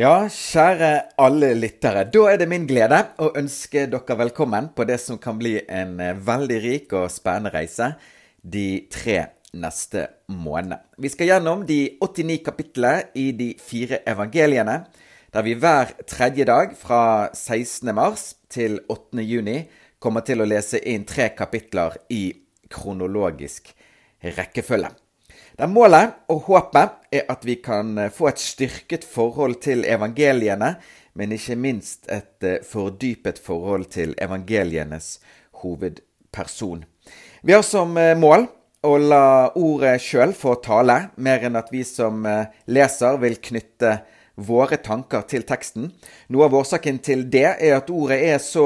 Ja, kjære alle lyttere. Da er det min glede å ønske dere velkommen på det som kan bli en eh, veldig rik og spennende reise de tre neste månedene. Vi skal gjennom de 89 kapitlene i de fire evangeliene, der vi hver tredje dag fra 16. mars til 8. juni kommer til å lese inn tre kapitler i kronologisk rekkefølge. Der målet og håpet er at vi kan eh, få et styrket forhold til evangeliene, men ikke minst et eh, fordypet forhold til evangelienes hovedperson. Vi har som eh, mål å la ordet sjøl få tale, mer enn at vi som leser vil knytte våre tanker til teksten. Noe av årsaken til det er at ordet er så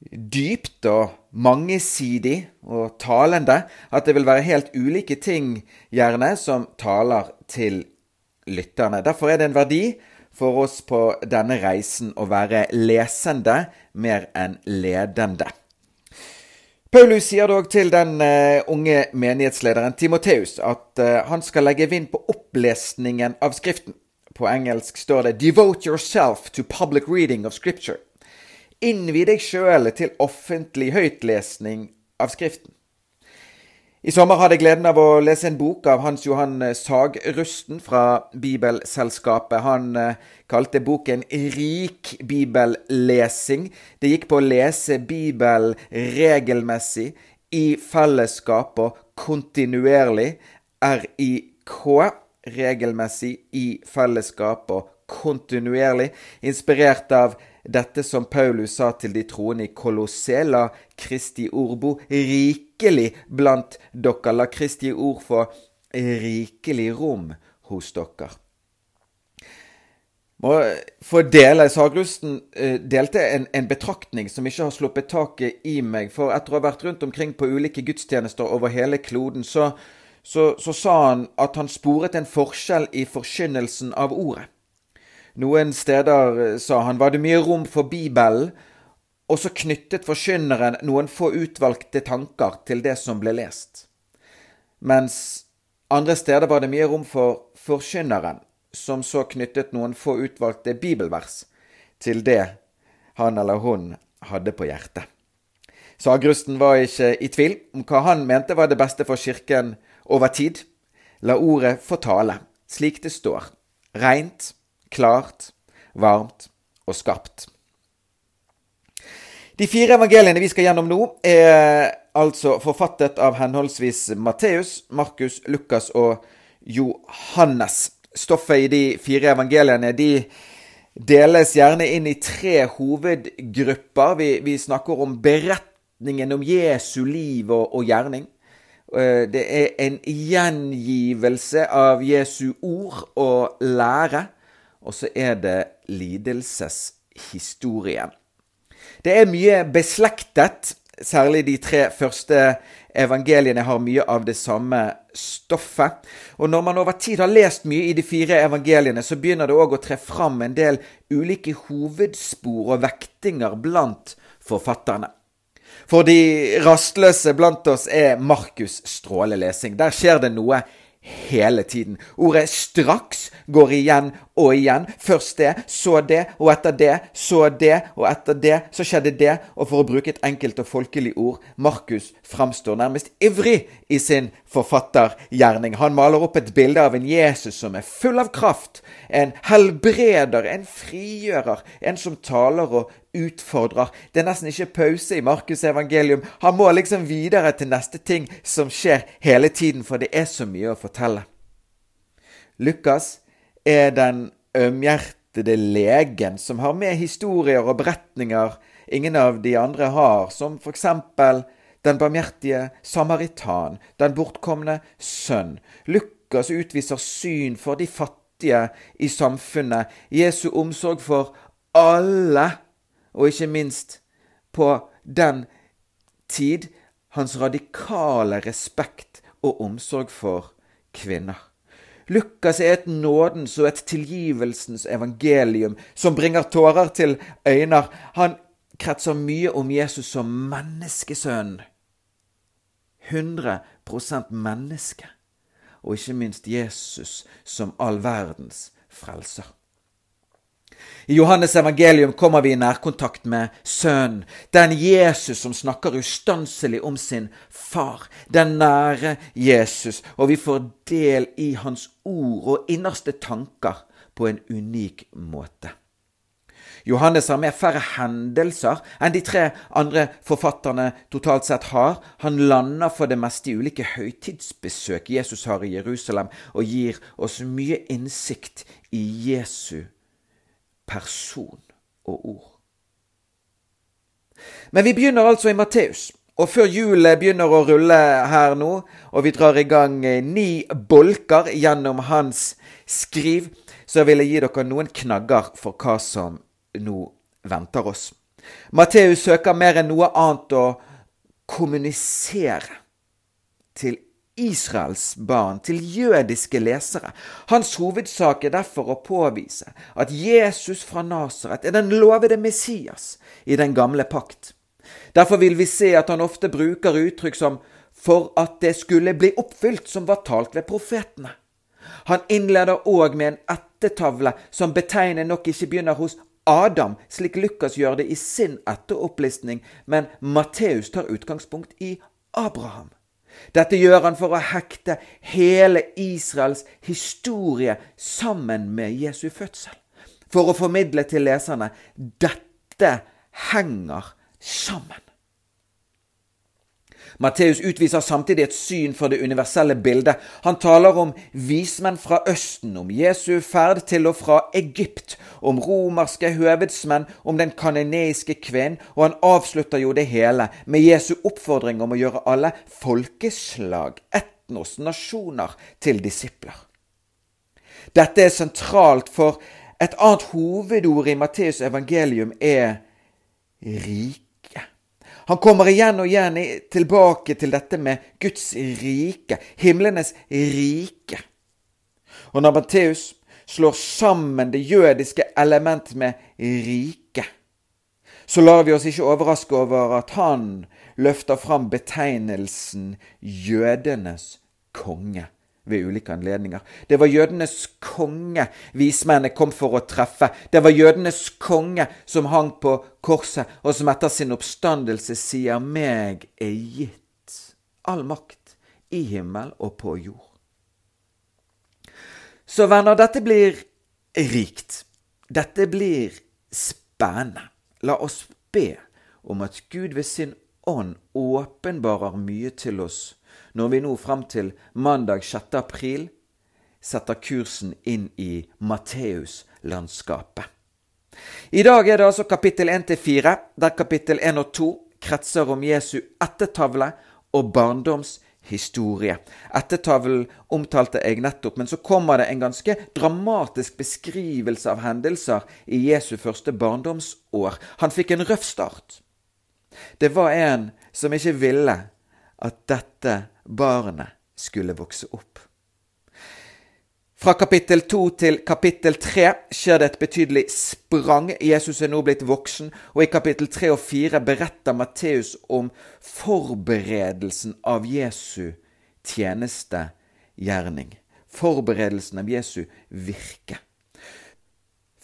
dypt og mangesidig og talende at det vil være helt ulike ting, gjerne, som taler til lytterne. Derfor er det en verdi for oss på denne reisen å være lesende mer enn ledende. Paulus sier dog til den uh, unge menighetslederen Timoteus at uh, han skal legge vind på opplesningen av Skriften. På engelsk står det 'Devote yourself to public reading of Scripture'. Innvi deg sjøl til offentlig høytlesning av Skriften. I sommer hadde jeg gleden av å lese en bok av Hans Johan Sagrusten fra Bibelselskapet. Han eh, kalte boken Rik bibellesing. Det gikk på å lese Bibelen regelmessig, i fellesskap og kontinuerlig. RIK. Regelmessig, i fellesskap og kontinuerlig. Inspirert av dette som Paulus sa til de troende i Kolossela, Kristi ordbo, rikelig blant dere. La Kristi ord få rikelig rom hos dere. For dele, Sagrusten eh, delte en, en, betraktning som ikke har sluppet taket i meg. For etter å ha vært rundt omkring på ulike gudstjenester over hele kloden, så, så, så sa han at han sporet en forskjell i forkynnelsen av ordet. Noen steder, eh, sa han, var det mye rom for Bibelen, og så knyttet forkynneren noen få utvalgte tanker til det som ble lest. Mens andre steder var det mye rom for forkynneren, som så knyttet noen få utvalgte bibelvers til det han eller hun hadde på hjertet. Sagrusten var ikke i tvil om hva han mente var det beste for kirken over tid. La ordet få tale, slik det står, reint, klart, varmt og skarpt. De fire evangeliene vi skal gjennom nå, er altså forfattet av henholdsvis Matteus, Markus, Lukas og Johannes. Stoffet i de fire evangeliene de deles gjerne inn i tre hovedgrupper. Vi, vi snakker om beretningen om Jesu liv og, og gjerning. Eh, det er en gjengivelse av Jesu ord og lære og så er det lidelseshistorien. Det er mye beslektet. Særlig de tre første evangeliene har mye av det samme stoffet. Og når man over tid har lest mye i de fire evangeliene, så begynner det òg å tre fram en del ulike hovedspor og vektinger blant forfatterne. For de rastløse blant oss er Markus' strålelesing. Der skjer det noe hele tiden. Ordet 'straks' går igjen og igjen. Først det, så det, og etter det, så det, og etter det, så skjedde det. Og for å bruke et enkelt og folkelig ord, Markus framstår nærmest ivrig i sin forfattergjerning. Han maler opp et bilde av en Jesus som er full av kraft, en helbreder, en frigjører, en som taler og utfordrer. Det er nesten ikke pause i Markus' evangelium. Han må liksom videre til neste ting som skjer hele tiden, for det er så mye å fortelle. Lukas er den ømhjertede legen som har med historier og beretninger ingen av de andre har, som for eksempel den barmhjertige samaritan, den bortkomne sønn. Lukas utviser syn for de fattige i samfunnet, Jesu omsorg for alle og ikke minst på den tid hans radikale respekt og omsorg for kvinner. Lukas er et nådens og et tilgivelsens evangelium som bringer tårer til øyner. Han kretser mye om Jesus som menneskesønn. 100% menneske, og ikke minst Jesus som all verdens frelser. I Johannes evangelium kommer vi i nærkontakt med Sønnen, den Jesus som snakker ustanselig om sin far, den nære Jesus, og vi får del i hans ord og innerste tanker på en unik måte. Johannes har mer færre hendelser enn de tre andre forfatterne totalt sett har. Han lander for det meste i ulike høytidsbesøk Jesus har i Jerusalem, og gir oss mye innsikt i Jesu person og ord. Men vi begynner altså i Matteus. Og før hjulet begynner å rulle her nå, og vi drar i gang ni bolker gjennom hans skriv, så vil jeg gi dere noen knagger for hva som nå venter oss. Matteus søker mer enn noe annet å kommunisere til Israels barn, til jødiske lesere. Hans hovedsak er derfor å påvise at Jesus fra Nasaret er den lovede Messias i den gamle pakt. Derfor vil vi se at han ofte bruker uttrykk som 'for at det skulle bli oppfylt', som var talt ved profetene. Han innleder òg med en ettertavle som betegner nok ikke begynner hos Adam, slik Lukas gjør det i sin etteropplistning, men Matteus tar utgangspunkt i Abraham. Dette gjør han for å hekte hele Israels historie sammen med Jesu fødsel. For å formidle til leserne dette henger sammen. Matteus utviser samtidig et syn for det universelle bildet. Han taler om vismenn fra Østen, om Jesu ferd til og fra Egypt, om romerske høvedsmenn, om den kanoneiske kvinnen, og han avslutter jo det hele med Jesu oppfordring om å gjøre alle folkeslag, etnos, nasjoner til disipler. Dette er sentralt, for et annet hovedord i Matteus evangelium er rike. Han kommer igjen og igjen tilbake til dette med Guds rike, himlenes rike. Og når Matteus slår sammen det jødiske element med rike, så lar vi oss ikke overraske over at han løfter fram betegnelsen jødenes konge ved ulike anledninger. Det var jødenes konge vismennene kom for å treffe. Det var jødenes konge som hang på korset, og som etter sin oppstandelse sier meg er gitt all makt i himmel og på jord. Så venner, dette blir rikt. Dette blir spennende. La oss be om at Gud ved sin ånd åpenbarer mye til oss når vi nå frem til mandag 6. april setter kursen inn i Matteus-landskapet. I dag er det altså kapittel 1-4, der kapittel 1 og 2 kretser om Jesu ettertavle og barndomshistorie. Ettertavlen omtalte jeg nettopp, men så kommer det en ganske dramatisk beskrivelse av hendelser i Jesu første barndomsår. Han fikk en røff start. Det var en som ikke ville at dette barnet skulle vokse opp. Fra kapittel 2 til kapittel 3 skjer det et betydelig sprang. Jesus er nå blitt voksen, og i kapittel 3 og 4 beretter Matteus om forberedelsen av Jesu tjenestegjerning. Forberedelsen av Jesu virke.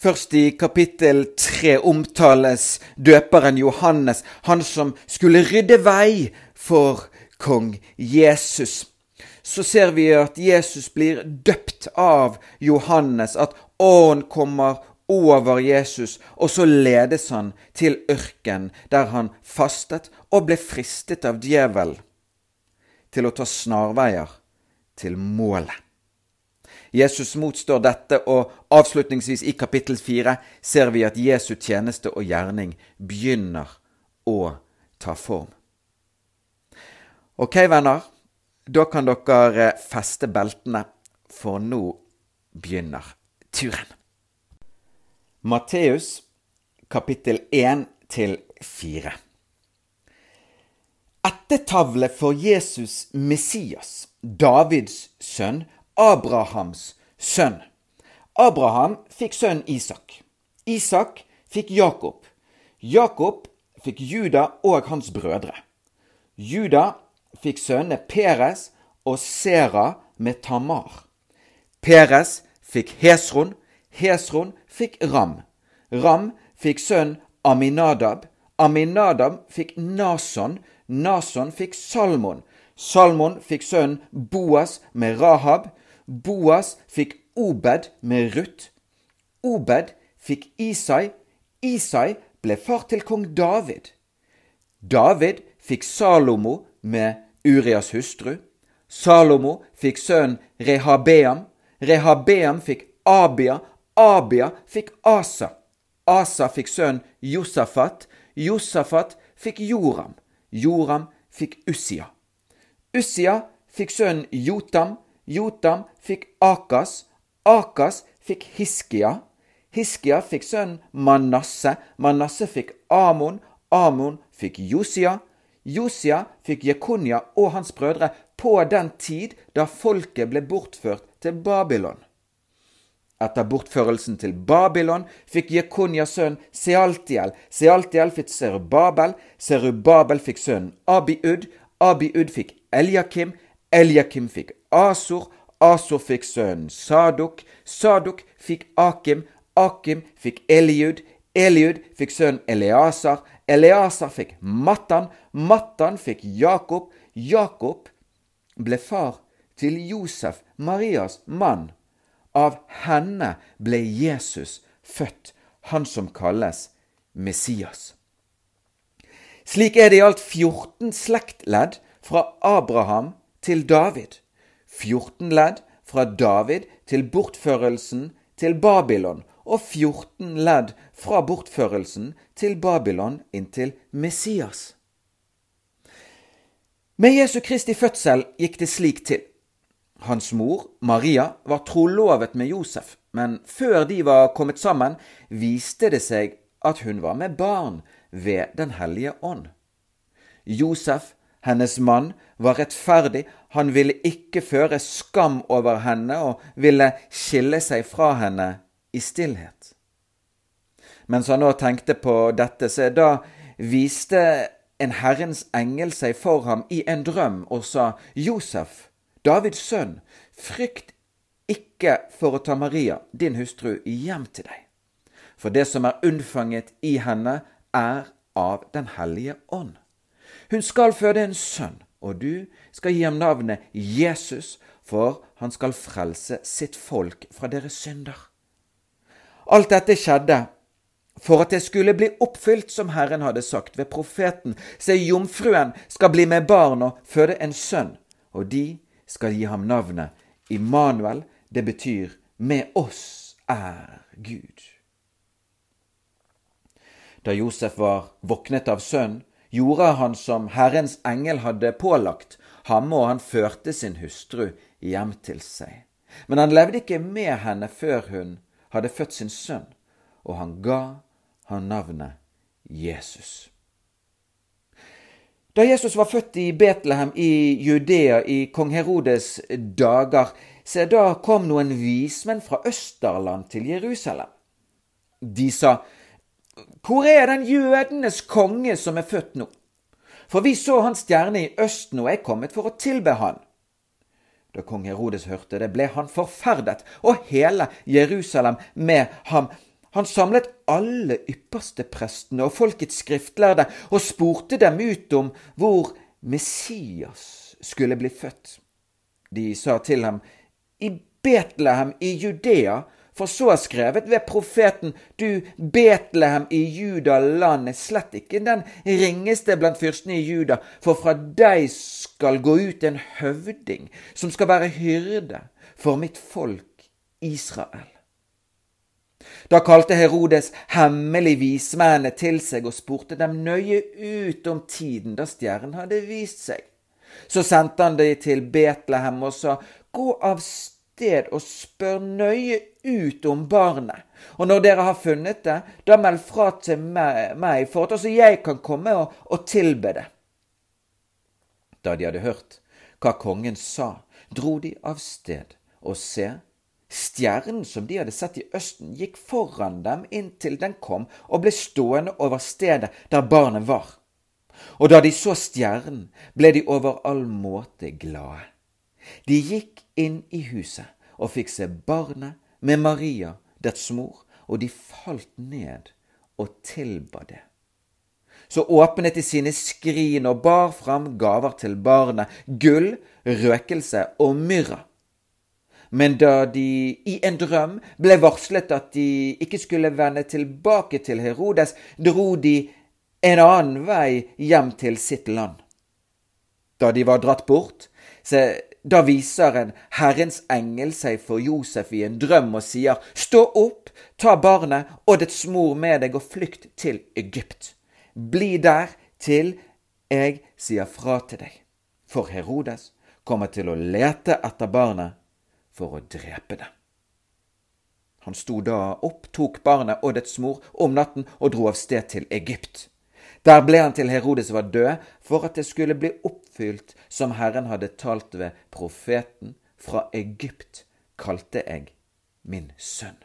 Først i kapittel 3 omtales døperen Johannes, han som skulle rydde vei for kong Jesus, så ser vi at Jesus blir døpt av Johannes, at ånden kommer over Jesus, og så ledes han til ørken, der han fastet og ble fristet av djevel til å ta snarveier til målet. Jesus motstår dette, og avslutningsvis i kapittel fire ser vi at Jesu tjeneste og gjerning begynner å ta form. Ok, venner. Da kan dere feste beltene, for nå begynner turen. Matteus kapittel 1 til 4. Ettertavle for Jesus Messias, Davids sønn, Abrahams sønn. Abraham fikk sønnen Isak. Isak fikk Jakob. Jakob fikk Juda og hans brødre. Juda fikk sønnene Peres og Sera med Tamar. Peres fikk Hesron, Hesron fikk Ram. Ram fikk sønn Aminadab. Aminadab fikk Nason. Nason fikk Salmon. Salmon fikk sønnen Boas med Rahab. Boas fikk Obed med Ruth. Obed fikk Isai. Isai ble far til kong David. David fikk Salomo med Urias hustru. Salomo fikk sønnen Rehabeam. Rehabeam fikk Abia. Abia fikk Asa. Asa fikk sønnen Josafat. Josafat fikk Joram. Joram fikk Ussia. Ussia fikk sønnen Jotam. Jotam fikk Akas. Akas fikk Hiskia. Hiskia fikk sønnen Manasse. Manasse fikk Amon. Amon fikk Josia. Josia fikk Jekonia og hans brødre på den tid da folket ble bortført til Babylon. Etter bortførelsen til Babylon fikk Jekonias sønn Sealtiel. Sealtiel fikk Serubabel. Serubabel fikk sønnen Abiud. Abiud fikk Eliakim. Eliakim fikk Asor. Asor fikk sønnen Sadok. Sadok fikk Akim. Akim fikk Eliud. Eliud fikk sønnen Eleasar. Eleasar fikk Mattan. Mattan fikk Jakob. Jakob ble far til Josef, Marias mann. Av henne ble Jesus født, han som kalles Messias. Slik er det i alt 14 slektledd fra Abraham til David. 14 ledd fra David til bortførelsen til Babylon, og 14 ledd fra bortførelsen til Babylon inntil Messias. Med Jesu Kristi fødsel gikk det slik til. Hans mor, Maria, var trolovet med Josef, men før de var kommet sammen, viste det seg at hun var med barn ved Den hellige ånd. Josef, hennes mann, var rettferdig, han ville ikke føre skam over henne og ville skille seg fra henne i stillhet. Mens han nå tenkte på dette, så da viste en Herrens engel seg for ham i en drøm og sa, Josef, Davids sønn, frykt ikke for å ta Maria, din hustru, hjem til deg. For det som er unnfanget i henne, er av Den hellige ånd. Hun skal føde en sønn, og du skal gi ham navnet Jesus, for han skal frelse sitt folk fra deres synder. Alt dette skjedde for at det skulle bli oppfylt som Herren hadde sagt ved profeten. Se, jomfruen skal bli med barn og føde en sønn, og de skal gi ham navnet Immanuel. Det betyr med oss er Gud. Da Josef var våknet av sønn, gjorde han som Herrens engel hadde pålagt ham, og han førte sin hustru hjem til seg. Men han levde ikke med henne før hun hadde født sin sønn, og han ga han navnet Jesus. Da Jesus var født i Betlehem i Judea i kong Herodes dager, se da kom noen vismenn fra Østerland til Jerusalem. De sa, Hvor er den jødenes konge som er født nå? For vi så hans stjerne i østen og er kommet for å tilbe han. Da kong Herodes hørte det, ble han forferdet, og hele Jerusalem med ham. Han samlet alle ypperste prestene og folkets skriftlærde og spurte dem ut om hvor Messias skulle bli født. De sa til ham, i Betlehem i Judea, for så er skrevet ved profeten, du Betlehem i Juda land er slett ikke den ringeste blant fyrstene i Juda, for fra deg skal gå ut en høvding som skal være hyrde for mitt folk Israel. Da kalte Herodes hemmelig vismennene til seg og spurte dem nøye ut om tiden da stjernen hadde vist seg. Så sendte han de til Betlehem og sa, Gå av sted og spør nøye ut om barnet, og når dere har funnet det, da meld fra til meg, for at også jeg kan komme og, og tilbe det. Da de hadde hørt hva kongen sa, dro de av sted, og se, Stjernen som de hadde sett i østen, gikk foran dem inntil den kom og ble stående over stedet der barnet var. Og da de så stjernen, ble de over all måte glade. De gikk inn i huset og fikk se barnet med Maria, dets mor, og de falt ned og tilba det. Så åpnet de sine skrin og bar fram gaver til barnet, gull, røkelse og myrra. Men da de i en drøm ble varslet at de ikke skulle vende tilbake til Herodes, dro de en annen vei hjem til sitt land. Da de var dratt bort, da viser en Herrens engel seg for Josef i en drøm og sier, Stå opp, ta barnet og dets mor med deg og flykt til Egypt. Bli der til jeg sier fra til deg. For Herodes kommer til å lete etter barnet for å drepe det. Han sto da opp, tok barnet og dets mor om natten og dro av sted til Egypt. Der ble han til Herodes var død, for at det skulle bli oppfylt som Herren hadde talt ved profeten. Fra Egypt kalte jeg min sønn.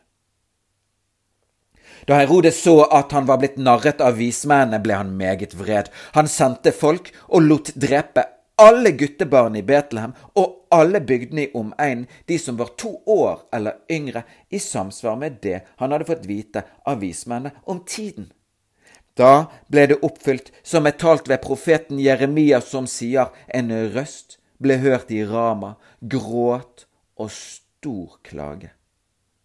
Da Herodes så at han var blitt narret av vismennene, ble han meget vred. Han sendte folk og lot drepe alle guttebarn i Betlehem og alle bygdene i omegnen, de som var to år eller yngre, i samsvar med det han hadde fått vite av vismennene om tiden. Da ble det oppfylt som er talt ved profeten Jeremia, som sier, en røst ble hørt i Rama, gråt og stor klage.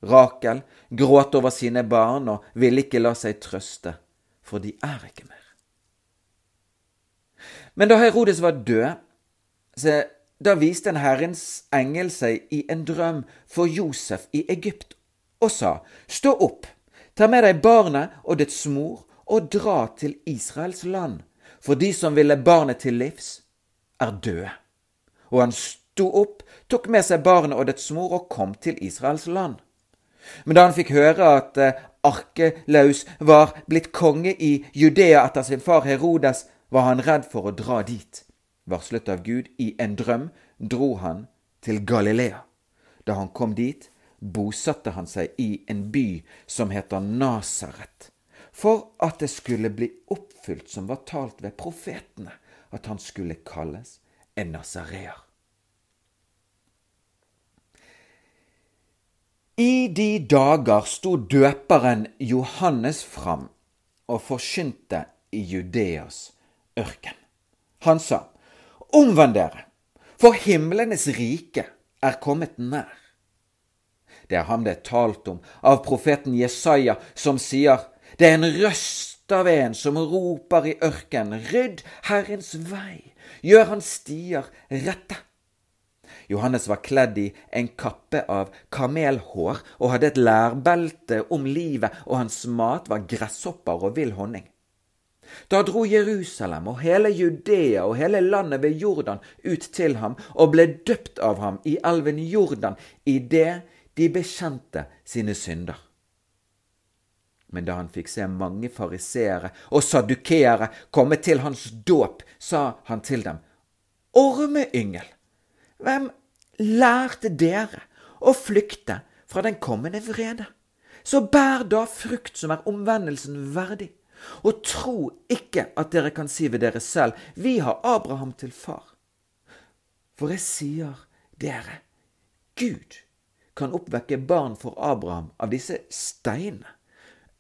Rakel gråt over sine barn og ville ikke la seg trøste, for de er ikke mer. Men da Herodes var død, da viste en Herrens engel seg i en drøm for Josef i Egypt og sa, Stå opp, ta med deg barnet og dets mor og dra til Israels land, for de som ville barnet til livs, er døde. Og han sto opp, tok med seg barnet og dets mor og kom til Israels land. Men da han fikk høre at eh, Arkelaus var blitt konge i Judea etter sin far Herodes, var han redd for å dra dit. Varslet av Gud i en drøm dro han til Galilea. Da han kom dit, bosatte han seg i en by som heter Nasaret, for at det skulle bli oppfylt som var talt ved profetene, at han skulle kalles en nasareer. I de dager sto døperen Johannes fram og forkynte i Judeas ørken. Han sa, Omvend dere, for himlenes rike er kommet nær. Det er ham det er talt om av profeten Jesaja, som sier, Det er en røst av en som roper i ørkenen, rydd Herrens vei, gjør hans stier rette. Johannes var kledd i en kappe av kamelhår og hadde et lærbelte om livet, og hans mat var gresshopper og vill honning. Da dro Jerusalem og hele Judea og hele landet ved Jordan ut til ham og ble døpt av ham i elven Jordan idet de bekjente sine synder. Men da han fikk se mange fariseere og sadukeere komme til hans dåp, sa han til dem, Ormeyngel, hvem lærte dere å flykte fra den kommende vrede? Så bær da frukt som er omvendelsen verdig. Og tro ikke at dere kan si ved dere selv, vi har Abraham til far. For jeg sier dere, Gud kan oppvekke barn for Abraham av disse steinene.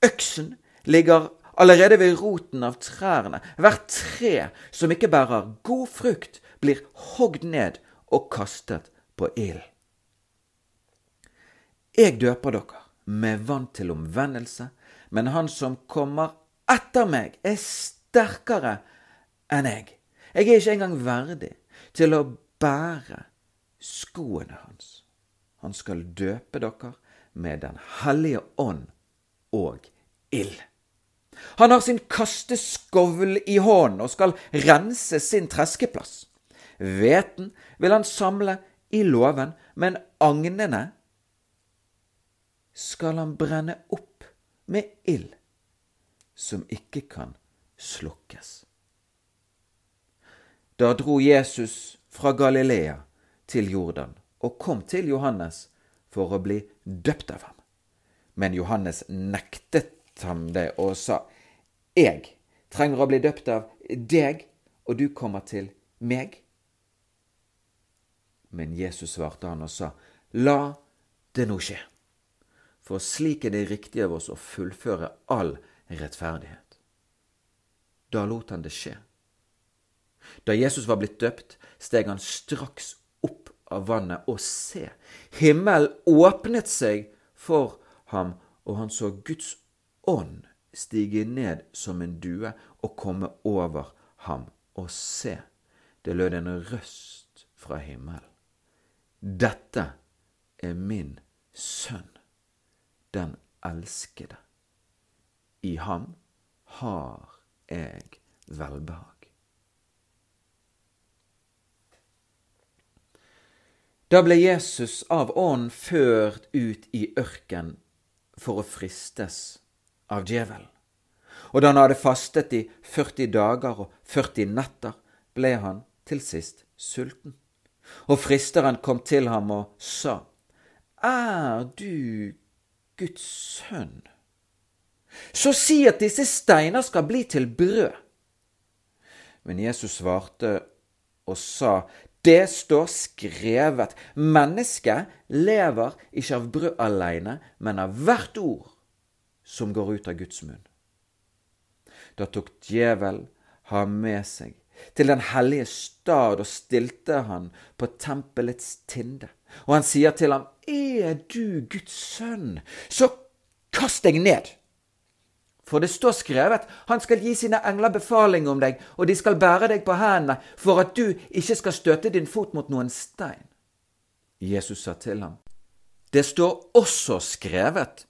Øksen ligger allerede ved roten av trærne. Hvert tre som ikke bærer god frukt, blir hogd ned og kastet på ilden. Jeg døper dere med vann til omvendelse, men han som kommer etter meg er sterkere enn jeg. Jeg er ikke engang verdig til å bære skoene hans. Han skal døpe dere med Den hellige ånd og ild. Han har sin kasteskovl i hånden og skal rense sin treskeplass. Hveten vil han samle i låven, men agnene skal han brenne opp med ild som ikke kan slukkes. Da dro Jesus fra Galilea til Jordan og kom til Johannes for å bli døpt av ham. Men Johannes nektet ham det og sa, Jeg trenger å bli døpt av deg, og du kommer til meg. Men Jesus svarte han og sa, La det nå skje. for slik er det riktig av oss å fullføre all rettferdighet. Da lot han det skje. Da Jesus var blitt døpt, steg han straks opp av vannet, og se, himmelen åpnet seg for ham, og han så Guds ånd stige ned som en due og komme over ham. Og se, det lød en røst fra himmelen. Dette er min sønn, den elskede. I ham har jeg velbehag. Da ble Jesus av ånden ført ut i ørken for å fristes av djevelen. Og da han hadde fastet i 40 dager og 40 netter, ble han til sist sulten. Og fristeren kom til ham og sa, Er du Guds sønn? Så si at disse steiner skal bli til brød. Men Jesus svarte og sa, det står skrevet. Mennesket lever ikke av brød alene, men av hvert ord som går ut av Guds munn. Da tok djevel ham med seg til den hellige stad og stilte han på tempelets tinde. Og han sier til ham, Er du Guds sønn, så kast deg ned. For det står skrevet, han skal gi sine engler befaling om deg, og de skal bære deg på hendene, for at du ikke skal støte din fot mot noen stein. Jesus sa til ham, det står også skrevet,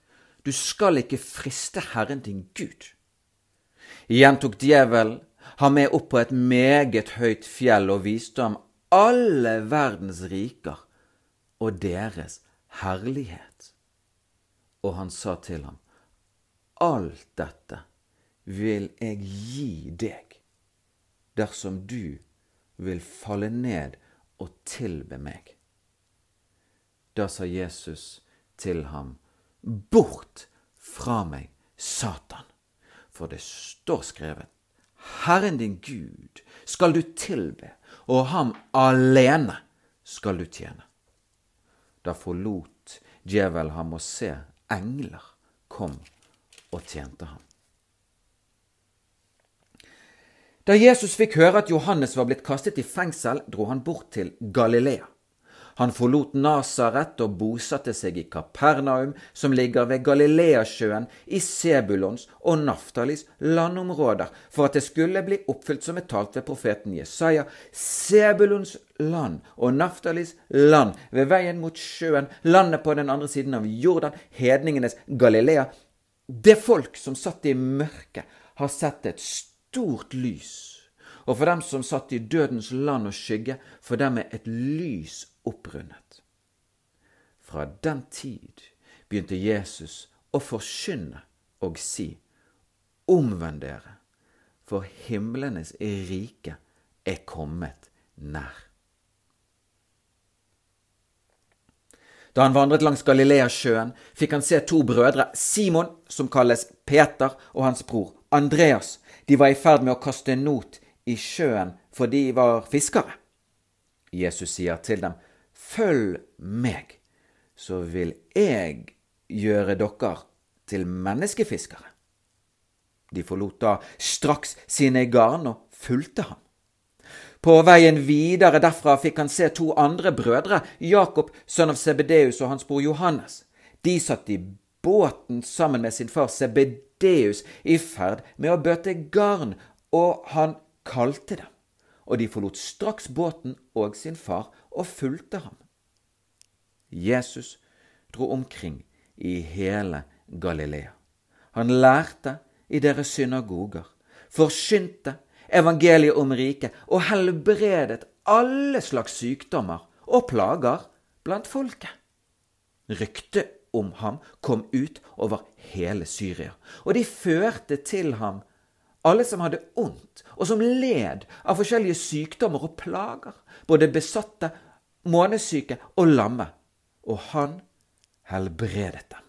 du skal ikke friste Herren din Gud. Igjen tok djevelen ham med opp på et meget høyt fjell og viste ham alle verdens riker og deres herlighet. Og han sa til ham, alt dette vil jeg gi deg dersom du vil falle ned og tilbe meg. Da sa Jesus til ham, Bort fra meg, Satan, for det står skrevet, Herren din Gud skal du tilbe, og ham alene skal du tjene. Da forlot djevel ham å se engler kom og tjente ham. Da Jesus fikk høre at Johannes var blitt kastet i fengsel, dro han bort til Galilea. Han forlot Nasaret og bosatte seg i Kapernaum, som ligger ved Galileasjøen i Sebulons og Naftalis landområder, for at det skulle bli oppfylt som er talt ved profeten Jesaja. Sebulons land og Naftalis land ved veien mot sjøen, landet på den andre siden av Jordan, hedningenes Galilea, det folk som satt i mørket, har sett et stort lys. Og for dem som satt i dødens land og skygge, for dem er et lys opprundet. Fra den tid begynte Jesus å forkynne og si, Omvend dere, for himlenes rike er kommet nær. Da han vandret langs Galileasjøen, fikk han se to brødre, Simon, som kalles Peter, og hans bror Andreas. De var i ferd med å kaste not i sjøen, for de var fiskere. Jesus sier til dem, Følg meg, så vil jeg gjøre dere til menneskefiskere. De forlot da straks sine garn og fulgte ham. På veien videre derfra fikk han se to andre brødre, Jakob, sønn av Sebedeus, og hans bror Johannes. De satt i båten sammen med sin far Sebedeus i ferd med å bøte garn, og han kalte dem. Og de forlot straks båten og sin far og fulgte ham. Jesus dro omkring i hele Galilea. Han lærte i deres synagoger, forkynte evangeliet om riket og helbredet alle slags sykdommer og plager blant folket. Ryktet om ham kom ut over hele Syria, og de førte til ham alle som hadde ondt, og som led av forskjellige sykdommer og plager, både besatte, månesyke og lamme, og han helbredet dem.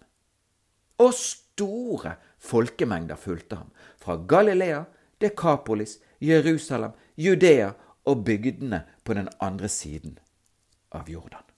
Og store folkemengder fulgte ham, fra Galilea, Dekapolis, Jerusalem, Judea og bygdene på den andre siden av Jordan.